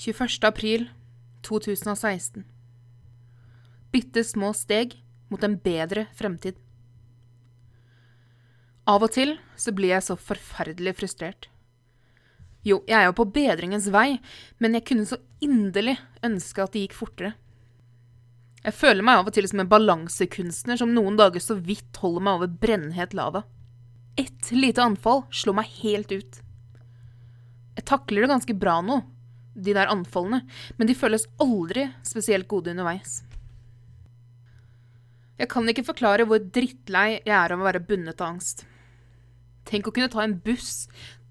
21. april 2016. Bitte små steg mot en bedre fremtid. Av og til så blir jeg så forferdelig frustrert. Jo, jeg er jo på bedringens vei, men jeg kunne så inderlig ønske at det gikk fortere. Jeg føler meg av og til som en balansekunstner som noen dager så vidt holder meg over brennhet lava. Ett lite anfall slår meg helt ut. Jeg takler det ganske bra nå, de der anfallene, men de føles aldri spesielt gode underveis. Jeg kan ikke forklare hvor drittlei jeg er av å være bundet av angst. Tenk å kunne ta en buss,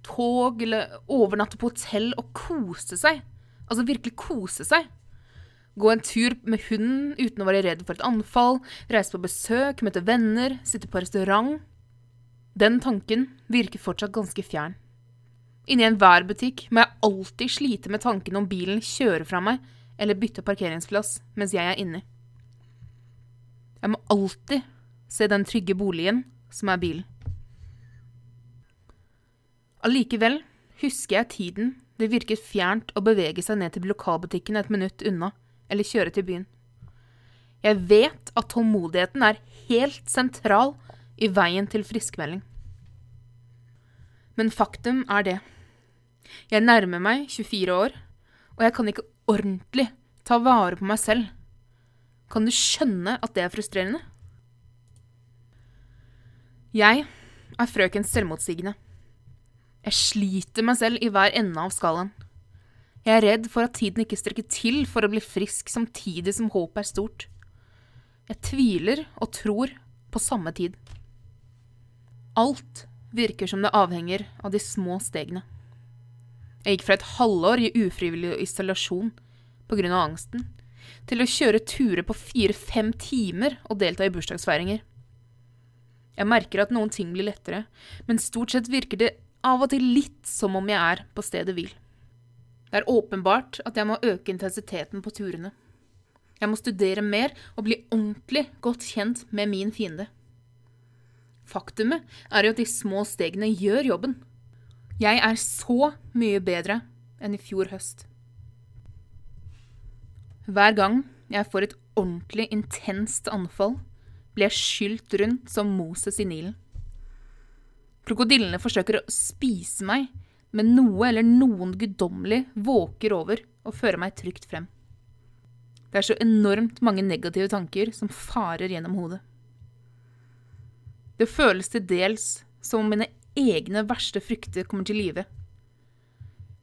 tog eller overnatte på hotell og kose seg. Altså virkelig kose seg. Gå en tur med hunden uten å være redd for et anfall, reise på besøk, møte venner, sitte på restaurant. Den tanken virker fortsatt ganske fjern. Inni enhver butikk må jeg alltid slite med tanken om bilen kjører fra meg eller bytter parkeringsplass mens jeg er inni. Jeg må alltid se den trygge boligen som er bilen. Allikevel husker jeg tiden det virket fjernt å bevege seg ned til lokalbutikken et minutt unna, eller kjøre til byen. Jeg vet at tålmodigheten er helt sentral i veien til friskmelding. Men faktum er det. Jeg nærmer meg 24 år, og jeg kan ikke ordentlig ta vare på meg selv. Kan du skjønne at det er frustrerende? Jeg er frøken selvmotsigende. Jeg sliter meg selv i hver ende av skalaen. Jeg er redd for at tiden ikke strekker til for å bli frisk samtidig som håpet er stort. Jeg tviler og tror på samme tid. Alt virker som det avhenger av de små stegene. Jeg gikk fra et halvår i ufrivillig isolasjon pga. angsten, til å kjøre turer på fire-fem timer og delta i bursdagsfeiringer. Jeg merker at noen ting blir lettere, men stort sett virker det av og til litt som om jeg er på stedet hvil. Det er åpenbart at jeg må øke intensiteten på turene. Jeg må studere mer og bli ordentlig godt kjent med min fiende. Faktumet er jo at de små stegene gjør jobben. Jeg er så mye bedre enn i fjor høst. Hver gang jeg får et ordentlig intenst anfall, blir jeg skylt rundt som Moses i Nilen. Krokodillene forsøker å spise meg, men noe eller noen guddommelig våker over og fører meg trygt frem. Det er så enormt mange negative tanker som farer gjennom hodet. Det føles til dels som om mine egne verste frykter kommer til live.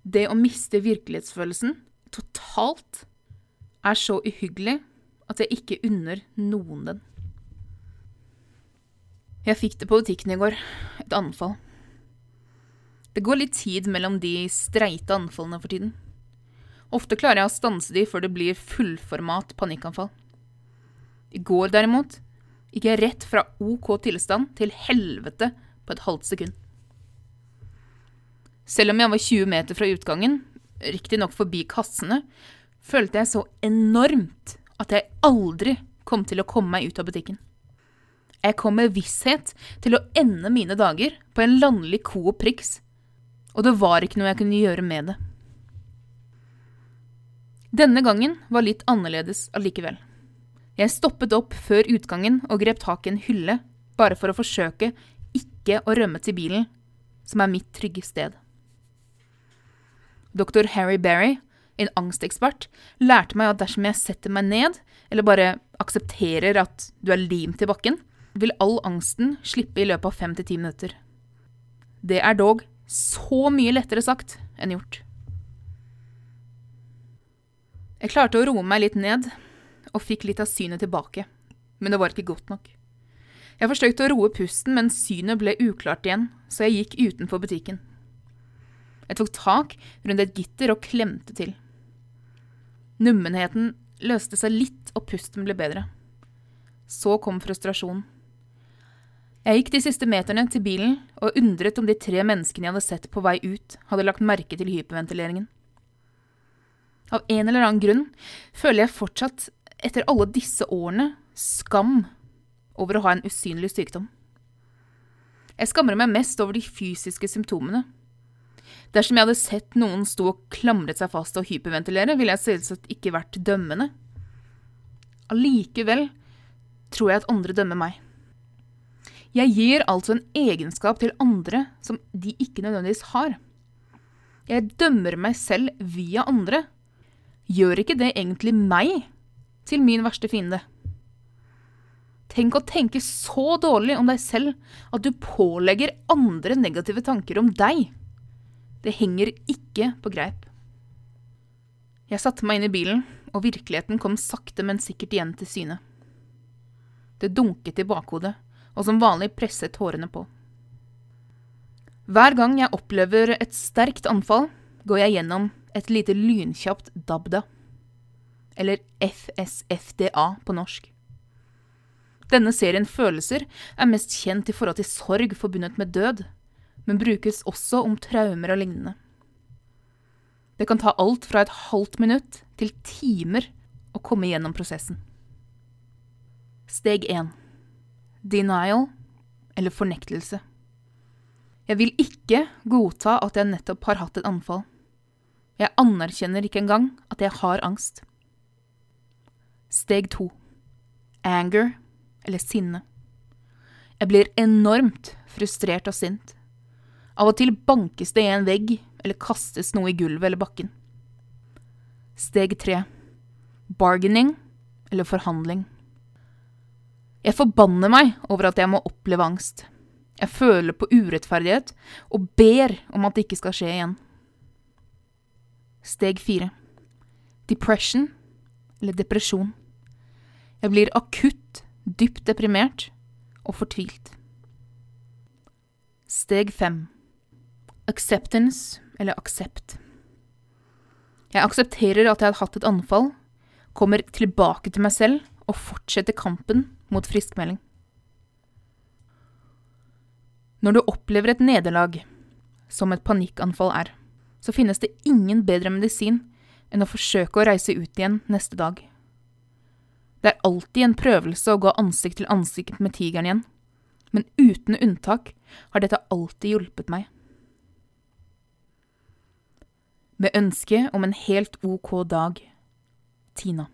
Det å miste virkelighetsfølelsen totalt er så uhyggelig at jeg ikke unner noen den. Jeg fikk det på butikken i går. Et anfall. Det går litt tid mellom de streite anfallene for tiden. Ofte klarer jeg å stanse de før det blir fullformat panikkanfall. I går, derimot, gikk jeg rett fra OK tilstand til helvete på et halvt sekund. Selv om jeg var 20 meter fra utgangen, riktignok forbi kassene, følte jeg så enormt at jeg aldri kom til å komme meg ut av butikken. Jeg kom med visshet til å ende mine dager på en landlig Coop Prix, og det var ikke noe jeg kunne gjøre med det. Denne gangen var litt annerledes allikevel. Jeg stoppet opp før utgangen og grep tak i en hylle, bare for å forsøke ikke å rømme til bilen, som er mitt trygge sted. Dr. Harry Berry, en angstekspert, lærte meg at dersom jeg setter meg ned, eller bare aksepterer at du er limt til bakken, vil all angsten slippe i løpet av fem til ti minutter. Det er dog så mye lettere sagt enn gjort. Jeg klarte å roe meg litt ned, og fikk litt av synet tilbake, men det var ikke godt nok. Jeg forsøkte å roe pusten, men synet ble uklart igjen, så jeg gikk utenfor butikken. Jeg tok tak rundt et gitter og klemte til. Nummenheten løste seg litt, og pusten ble bedre. Så kom frustrasjonen. Jeg gikk de siste meterne til bilen og undret om de tre menneskene jeg hadde sett på vei ut, hadde lagt merke til hyperventileringen. Av en eller annen grunn føler jeg fortsatt, etter alle disse årene, skam over å ha en usynlig sykdom. Jeg skammer meg mest over de fysiske symptomene. Dersom jeg hadde sett noen stå og klamret seg fast og hyperventilere, ville jeg selvsagt ikke vært dømmende. Allikevel tror jeg at andre dømmer meg. Jeg gir altså en egenskap til andre som de ikke nødvendigvis har. Jeg dømmer meg selv via andre. Gjør ikke det egentlig meg til min verste fiende? Tenk å tenke så dårlig om deg selv at du pålegger andre negative tanker om deg. Det henger ikke på greip. Jeg satte meg inn i bilen, og virkeligheten kom sakte, men sikkert igjen til syne. Det dunket i bakhodet, og som vanlig presset hårene på. Hver gang jeg opplever et sterkt anfall, går jeg gjennom et lite lynkjapt dabda, eller FSFDA på norsk. Denne serien følelser er mest kjent i forhold til sorg forbundet med død, men brukes også om traumer og lignende. Det kan ta alt fra et halvt minutt til timer å komme gjennom prosessen. Steg 1. Denial, eller fornektelse. Jeg vil ikke godta at jeg nettopp har hatt et anfall. Jeg anerkjenner ikke engang at jeg har angst. Steg 2. Anger, eller sinne. Jeg blir enormt frustrert og sint. Av og til bankes det i en vegg, eller kastes noe i gulvet eller bakken. Steg tre. Bargaining, eller forhandling. Jeg forbanner meg over at jeg må oppleve angst. Jeg føler på urettferdighet og ber om at det ikke skal skje igjen. Steg fire. Depression, eller depresjon. Jeg blir akutt dypt deprimert og fortvilt. Steg fem. Acceptance, eller aksept. Jeg aksepterer at jeg har hatt et anfall, kommer tilbake til meg selv og fortsetter kampen mot friskmelding. Når du opplever et nederlag, som et panikkanfall er, så finnes det ingen bedre medisin enn å forsøke å reise ut igjen neste dag. Det er alltid en prøvelse å gå ansikt til ansikt med tigeren igjen, men uten unntak har dette alltid hjulpet meg. Med ønske om en helt ok dag. Tina.